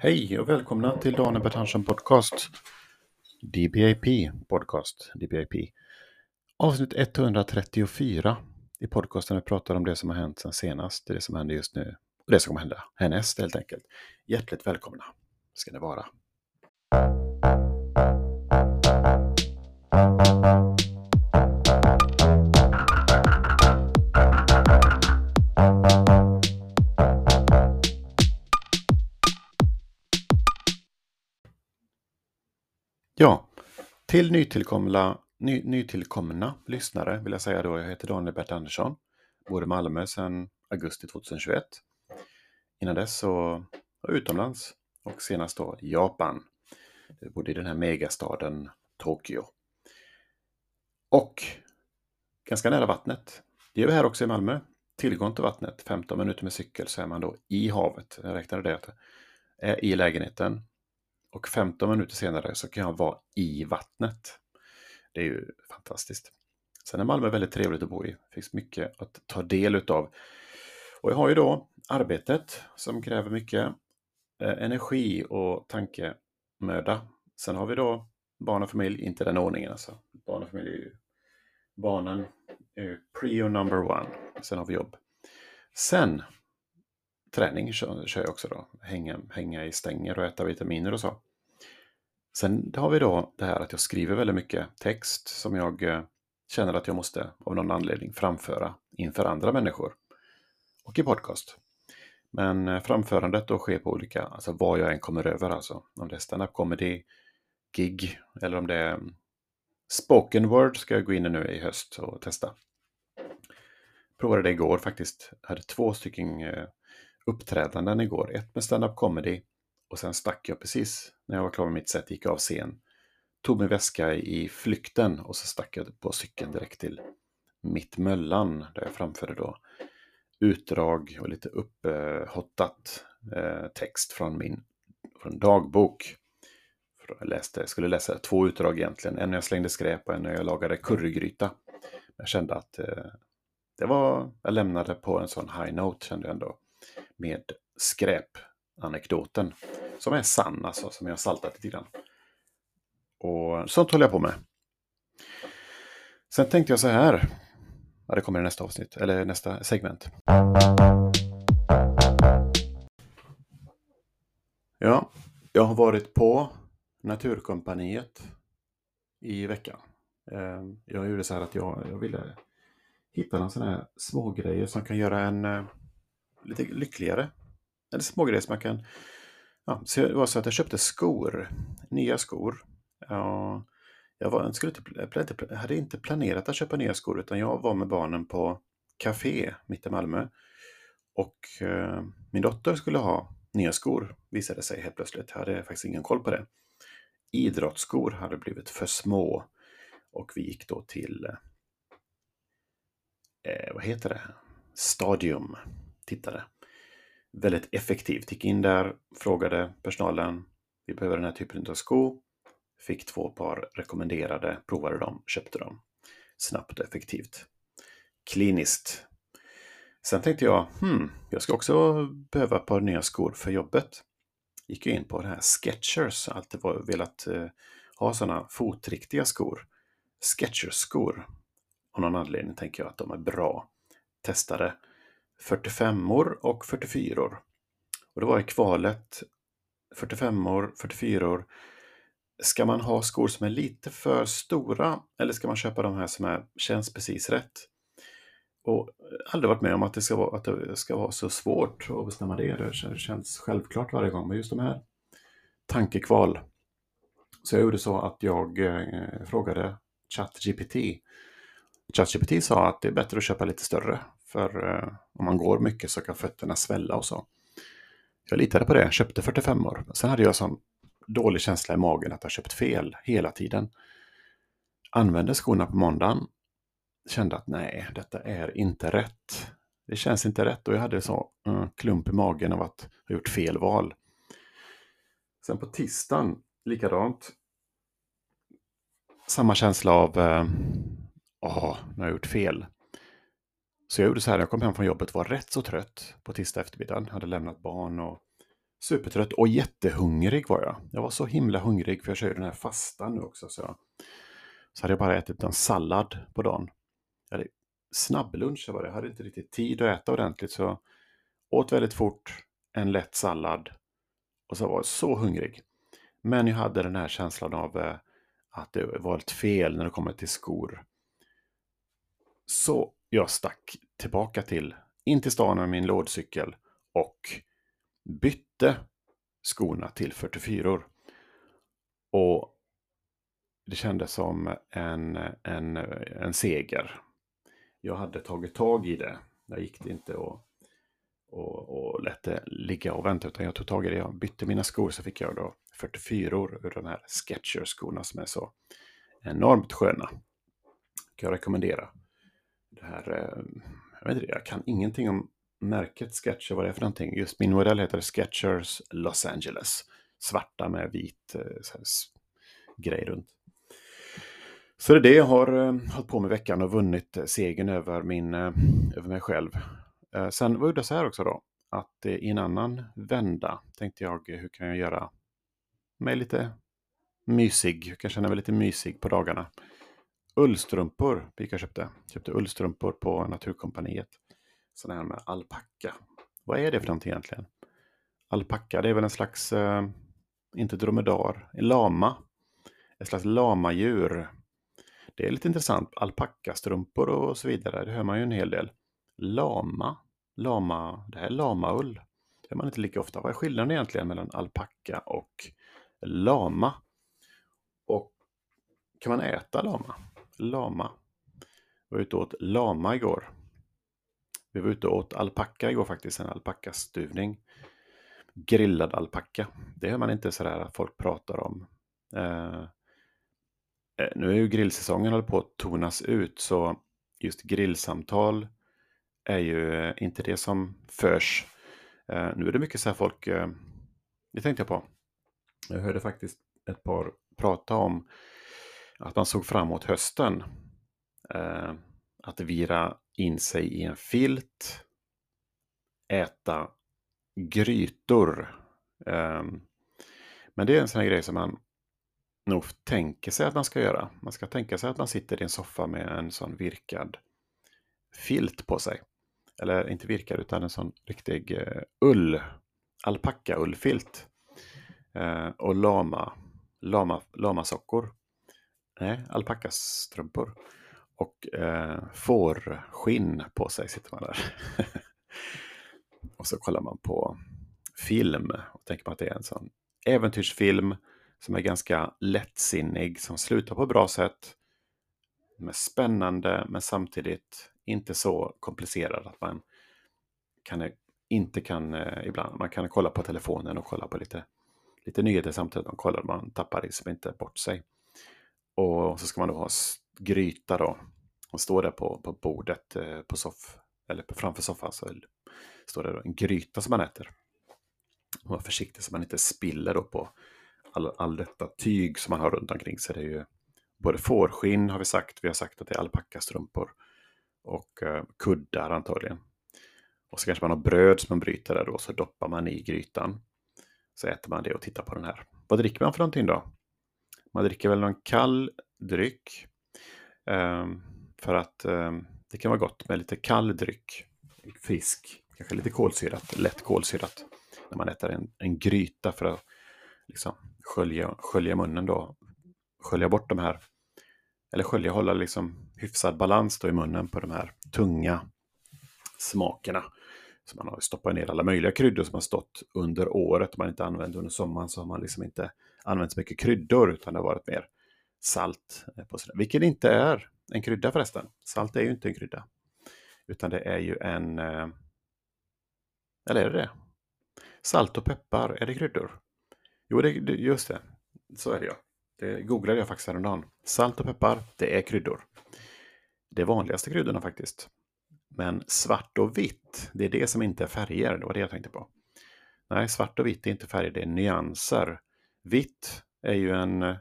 Hej och välkomna till Daniel Bertansson Podcast. DBAP Podcast. DBAP. Avsnitt 134 i podcasten vi pratar om det som har hänt sen senast, det som händer just nu och det som kommer hända härnäst helt enkelt. Hjärtligt välkomna ska ni vara. Ja, till nytillkomna, ny, nytillkomna lyssnare vill jag säga då, jag heter Daniel Bert Andersson, bor i Malmö sedan augusti 2021. Innan dess så var jag utomlands och senast då Japan. Jag bodde i den här megastaden Tokyo. Och ganska nära vattnet. Det är vi här också i Malmö. Tillgång till vattnet, 15 minuter med cykel så är man då i havet. Jag räknade det att är i lägenheten och 15 minuter senare så kan jag vara i vattnet. Det är ju fantastiskt. Sen är Malmö väldigt trevligt att bo i. Det finns mycket att ta del utav. Och jag har ju då arbetet som kräver mycket eh, energi och tankemöda. Sen har vi då barn och familj, inte den ordningen alltså. Barn och familj är ju, barnen är ju prio number one. Sen har vi jobb. Sen träning kör, kör jag också då. Hänga, hänga i stänger och äta vitaminer och så. Sen har vi då det här att jag skriver väldigt mycket text som jag eh, känner att jag måste av någon anledning framföra inför andra människor och i podcast. Men eh, framförandet då sker på olika, alltså vad jag än kommer över alltså. Om det är stand-up comedy, gig eller om det är mm, spoken word ska jag gå in i nu i höst och testa. Provade det igår faktiskt. Jag hade två stycken eh, uppträdanden igår. Ett med stand-up comedy och sen stack jag precis när jag var klar med mitt set, gick av scen. Tog min väska i flykten och så stack jag på cykeln direkt till Mittmöllan där jag framförde då utdrag och lite upphottat eh, text från min från dagbok. Jag läste, skulle läsa två utdrag egentligen, en när jag slängde skräp och en när jag lagade currygryta. Jag kände att eh, det var, jag lämnade på en sån high note kände jag ändå med skräp anekdoten Som är sann alltså, som jag har saltat lite grann. Och sånt håller jag på med. Sen tänkte jag så här. Ja, det kommer i nästa avsnitt, eller nästa segment. Ja, jag har varit på Naturkompaniet i veckan. Eh, jag gjorde så här att jag, jag ville hitta några sådana här smågrejer som kan göra en eh, lite lyckligare. Eller små grejer som man kan... Ja, så det var så att jag köpte skor, nya skor. Ja, jag, var, skulle inte, jag hade inte planerat att köpa nya skor utan jag var med barnen på café mitt i Malmö. Och eh, min dotter skulle ha nya skor, visade sig helt plötsligt. Jag hade faktiskt ingen koll på det. Idrottsskor hade blivit för små. Och vi gick då till, eh, vad heter det, Stadium, tittade. Väldigt effektivt. Gick in där, frågade personalen, vi behöver den här typen av sko. Fick två par rekommenderade, provade dem, köpte dem. Snabbt och effektivt. Kliniskt. Sen tänkte jag, hmm, jag ska också behöva ett par nya skor för jobbet. Gick in på det här Skechers, alltid velat eh, ha sådana fotriktiga skor. Skechers-skor. Av någon anledning tänker jag att de är bra. Testade 45or och 44or. Och det var i kvalet 45or, 44or Ska man ha skor som är lite för stora eller ska man köpa de här som är, känns precis rätt? Och aldrig varit med om att det ska vara, att det ska vara så svårt att bestämma det. Det känns självklart varje gång. Men just de här tankekval. Så jag gjorde så att jag eh, frågade ChatGPT. ChatGPT sa att det är bättre att köpa lite större. För eh, om man går mycket så kan fötterna svälla och så. Jag litade på det, köpte 45 år. Sen hade jag sån dålig känsla i magen att ha köpt fel hela tiden. Använde skorna på måndagen. Kände att nej, detta är inte rätt. Det känns inte rätt och jag hade så uh, klump i magen av att ha gjort fel val. Sen på tisdagen, likadant. Samma känsla av, ja, åh, nu har jag gjort fel. Så jag gjorde så här, jag kom hem från jobbet var rätt så trött på tisdag eftermiddag. Hade lämnat barn och supertrött och jättehungrig var jag. Jag var så himla hungrig för jag kör den här fastan nu också. Så, jag, så hade jag bara ätit en sallad på dagen. Jag hade snabblunch var det. Jag hade inte riktigt tid att äta ordentligt så åt väldigt fort en lätt sallad och så var jag så hungrig. Men jag hade den här känslan av eh, att det var ett fel när det kommer till skor. Så jag stack tillbaka till, in till stan med min lådcykel och bytte skorna till 44 Och det kändes som en, en, en seger. Jag hade tagit tag i det. Jag gick det inte och, och, och lät det ligga och vänta utan jag tog tag i det. Jag bytte mina skor så fick jag då 44 ur de här Skechers-skorna som är så enormt sköna. Kan jag rekommendera. Det här, eh, jag, vet inte, jag kan ingenting om märket Sketcher, vad det är för någonting. Just min modell heter Sketchers Los Angeles. Svarta med vit eh, så här, grej runt. Så det är det jag har eh, hållit på med veckan och vunnit segern över, min, över mig själv. Sen var det så här också då, att i en annan vända tänkte jag, hur kan jag göra mig lite mysig, hur kan jag känna mig lite mysig på dagarna. Ullstrumpor Pika köpte. Köpte ullstrumpor på Naturkompaniet sådana här med alpacka. Vad är det för någonting egentligen? Alpacka, det är väl en slags, eh, inte dromedar, en lama. Ett slags lamadjur. Det är lite intressant. Alpackastrumpor och så vidare, det hör man ju en hel del. Lama, lama, det här är lamaull. Det hör man inte lika ofta. Vad är skillnaden egentligen mellan alpacka och lama? Och kan man äta lama? Lama. Vi var ute och åt lama igår. Vi var ute och åt alpacka igår faktiskt, en alpackastuvning. Grillad alpacka. Det hör man inte sådär att folk pratar om. Eh, eh, nu är ju grillsäsongen håller på att tonas ut så just grillsamtal är ju eh, inte det som förs. Eh, nu är det mycket så här folk, eh, det tänkte jag på. Jag hörde faktiskt ett par prata om att man såg fram emot hösten. Eh, att vira in sig i en filt, äta grytor. Eh, men det är en sån här grej som man nog tänker sig att man ska göra. Man ska tänka sig att man sitter i en soffa med en sån virkad filt på sig. Eller inte virkad utan en sån riktig eh, ull, alpacka-ullfilt. Eh, och lama, lama, lamasockor. Nej, alpackastrumpor och eh, får skinn på sig sitter man där. och så kollar man på film och tänker på att det är en sån äventyrsfilm som är ganska lättsinnig, som slutar på ett bra sätt. Med spännande men samtidigt inte så komplicerad att man kan, eh, inte kan eh, ibland, man kan kolla på telefonen och kolla på lite, lite nyheter samtidigt man kollar, man tappar liksom inte bort sig. Och så ska man då ha gryta då. Och står där på, på bordet eh, på soff, eller framför soffan så står det en gryta som man äter. Och var försiktig så man inte spiller då på all, all detta tyg som man har runt omkring sig. Det är ju både fårskinn har vi sagt, vi har sagt att det är alpackastrumpor och eh, kuddar antagligen. Och så kanske man har bröd som man bryter där då, så doppar man i grytan. Så äter man det och tittar på den här. Vad dricker man för någonting då? Man dricker väl någon kall dryck. Ehm, för att ehm, det kan vara gott med lite kall dryck. Fisk, kanske lite kolsyrat, lätt kolsyrat. När man äter en, en gryta för att liksom, skölja, skölja munnen då. Skölja bort de här, eller skölja, hålla liksom hyfsad balans då i munnen på de här tunga smakerna. Så man har stoppat ner alla möjliga kryddor som har stått under året. Om man inte använt under sommaren så har man liksom inte använt så mycket kryddor utan det har varit mer salt. Eh, på sådär. Vilket inte är en krydda förresten. Salt är ju inte en krydda. Utan det är ju en... Eh, eller är det det? Salt och peppar, är det kryddor? Jo, det, just det. Så är det ja. Det googlade jag faktiskt häromdagen. Salt och peppar, det är kryddor. Det är vanligaste kryddorna faktiskt. Men svart och vitt, det är det som inte är färger. Det var det jag tänkte på. Nej, svart och vitt är inte färger, det är nyanser. Vitt är ju en eh,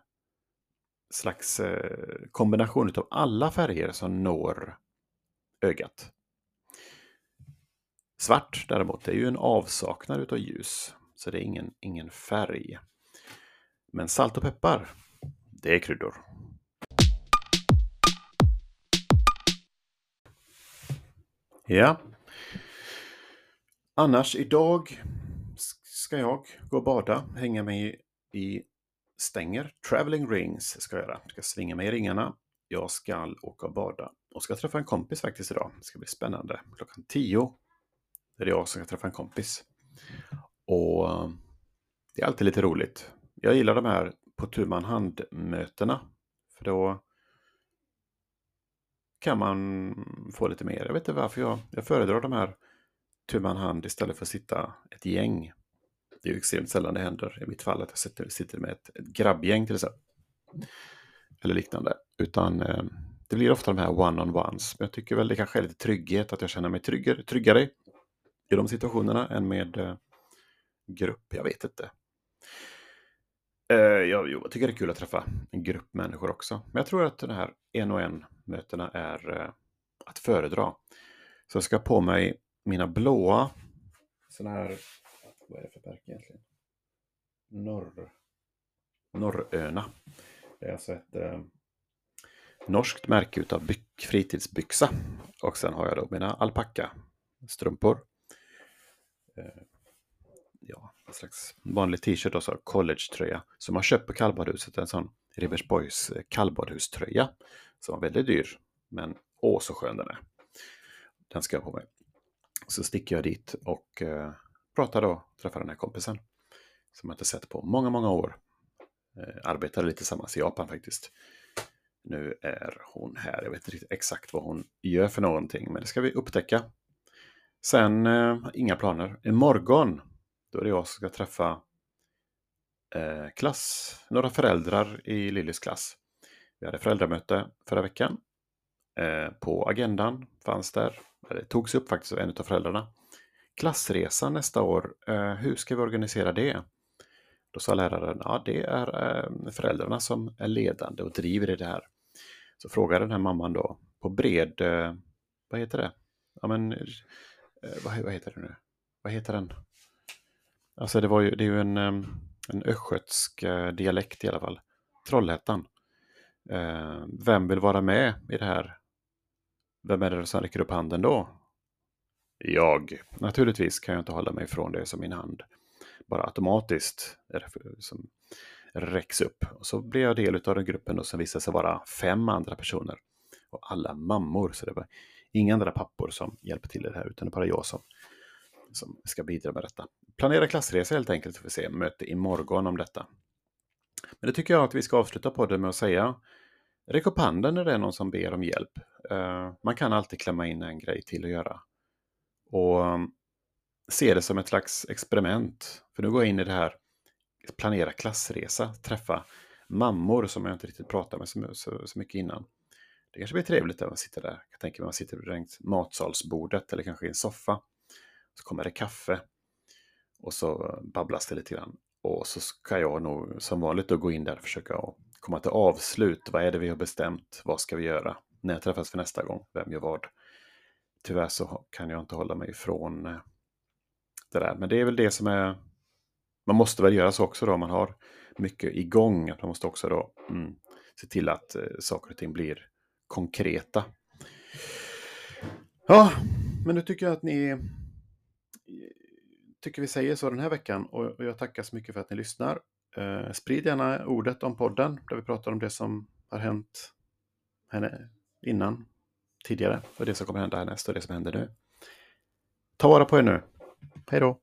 slags eh, kombination av alla färger som når ögat. Svart däremot är ju en avsaknad utav ljus. så det är ingen, ingen färg. Men salt och peppar, det är kryddor. Ja. Annars idag ska jag gå och bada, hänga mig i stänger. Traveling rings ska jag göra. Jag ska svinga mig i ringarna. Jag ska åka och bada och ska träffa en kompis faktiskt idag. Det ska bli spännande. Klockan tio är det jag som ska träffa en kompis. Och eh, det är alltid lite roligt. Jag gillar de här på tu man hand-mötena. För då kan man få lite mer. Jag vet inte varför jag, jag föredrar de här tu man hand istället för att sitta ett gäng. Det är ju extremt sällan det händer i mitt fall att jag sitter, sitter med ett, ett grabbgäng till exempel. Eller liknande. Utan eh, det blir ofta de här one-on-ones. Men jag tycker väl det kanske är lite trygghet, att jag känner mig tryggare, tryggare i de situationerna än med eh, grupp. Jag vet inte. Eh, jag, jag tycker det är kul att träffa en grupp människor också. Men jag tror att de här en och en mötena är eh, att föredra. Så jag ska på mig mina blåa sådana här, vad är det för märke egentligen? Norr, Norröna. Det är alltså ett eh, norskt märke utav byck, fritidsbyxa. Och sen har jag då mina alpacka-strumpor. Eh, ja, en slags vanlig t-shirt och så college-tröja som man köpt på kallbadhuset. En sån Rivers Boys eh, kallbadhuströja som var väldigt dyr. Men åh så skön den är. Den ska jag på mig. Så sticker jag dit och eh, pratar då, träffar den här kompisen. Som jag inte sett på många, många år. Eh, arbetade lite tillsammans i Japan faktiskt. Nu är hon här. Jag vet inte riktigt exakt vad hon gör för någonting, men det ska vi upptäcka. Sen, eh, inga planer. Imorgon, då är det jag som ska träffa eh, klass, några föräldrar i Lillys klass. Vi hade föräldramöte förra veckan. Eh, på agendan fanns där, det togs upp faktiskt av en av föräldrarna. Klassresa nästa år, eh, hur ska vi organisera det? Då sa läraren, ja det är eh, föräldrarna som är ledande och driver i det här. Så frågade den här mamman då på bred, eh, vad heter det? Ja men, eh, vad, vad, heter det nu? Vad heter den? Alltså det, var ju, det är ju en, ehm, en östgötsk eh, dialekt i alla fall. Trollhättan. Eh, vem vill vara med i det här? Vem är det som räcker upp handen då? Jag. Naturligtvis kan jag inte hålla mig ifrån det som min hand bara automatiskt som räcks upp. Och så blev jag del av den gruppen och som visade sig vara fem andra personer. Och alla mammor, så det var inga andra pappor som hjälpte till i det här, utan det var bara jag som, som ska bidra med detta. Planera klassresa helt enkelt, så får vi se möte imorgon om detta. Men det tycker jag att vi ska avsluta podden med att säga. Räck upp handen när det är någon som ber om hjälp. Eh, man kan alltid klämma in en grej till att göra. Och mm, se det som ett slags experiment. För nu går jag in i det här, planera klassresa, träffa mammor som jag inte riktigt pratat med så, så, så mycket innan. Det kanske blir trevligt när man sitter där. Jag tänker man sitter runt matsalsbordet eller kanske i en soffa. Så kommer det kaffe och så babblas det lite grann. Och så ska jag nog som vanligt då gå in där och försöka komma till avslut. Vad är det vi har bestämt? Vad ska vi göra? När jag träffas för nästa gång? Vem gör vad? Tyvärr så kan jag inte hålla mig ifrån eh, det där. Men det är väl det som är... Man måste väl göra så också då om man har mycket igång. Att man måste också då mm, se till att eh, saker och ting blir konkreta. Ja, men nu tycker jag att ni tycker vi säger så den här veckan och jag tackar så mycket för att ni lyssnar. Eh, sprid gärna ordet om podden där vi pratar om det som har hänt henne innan, tidigare och det som kommer hända härnäst och det som händer nu. Ta vara på er nu. Hej då!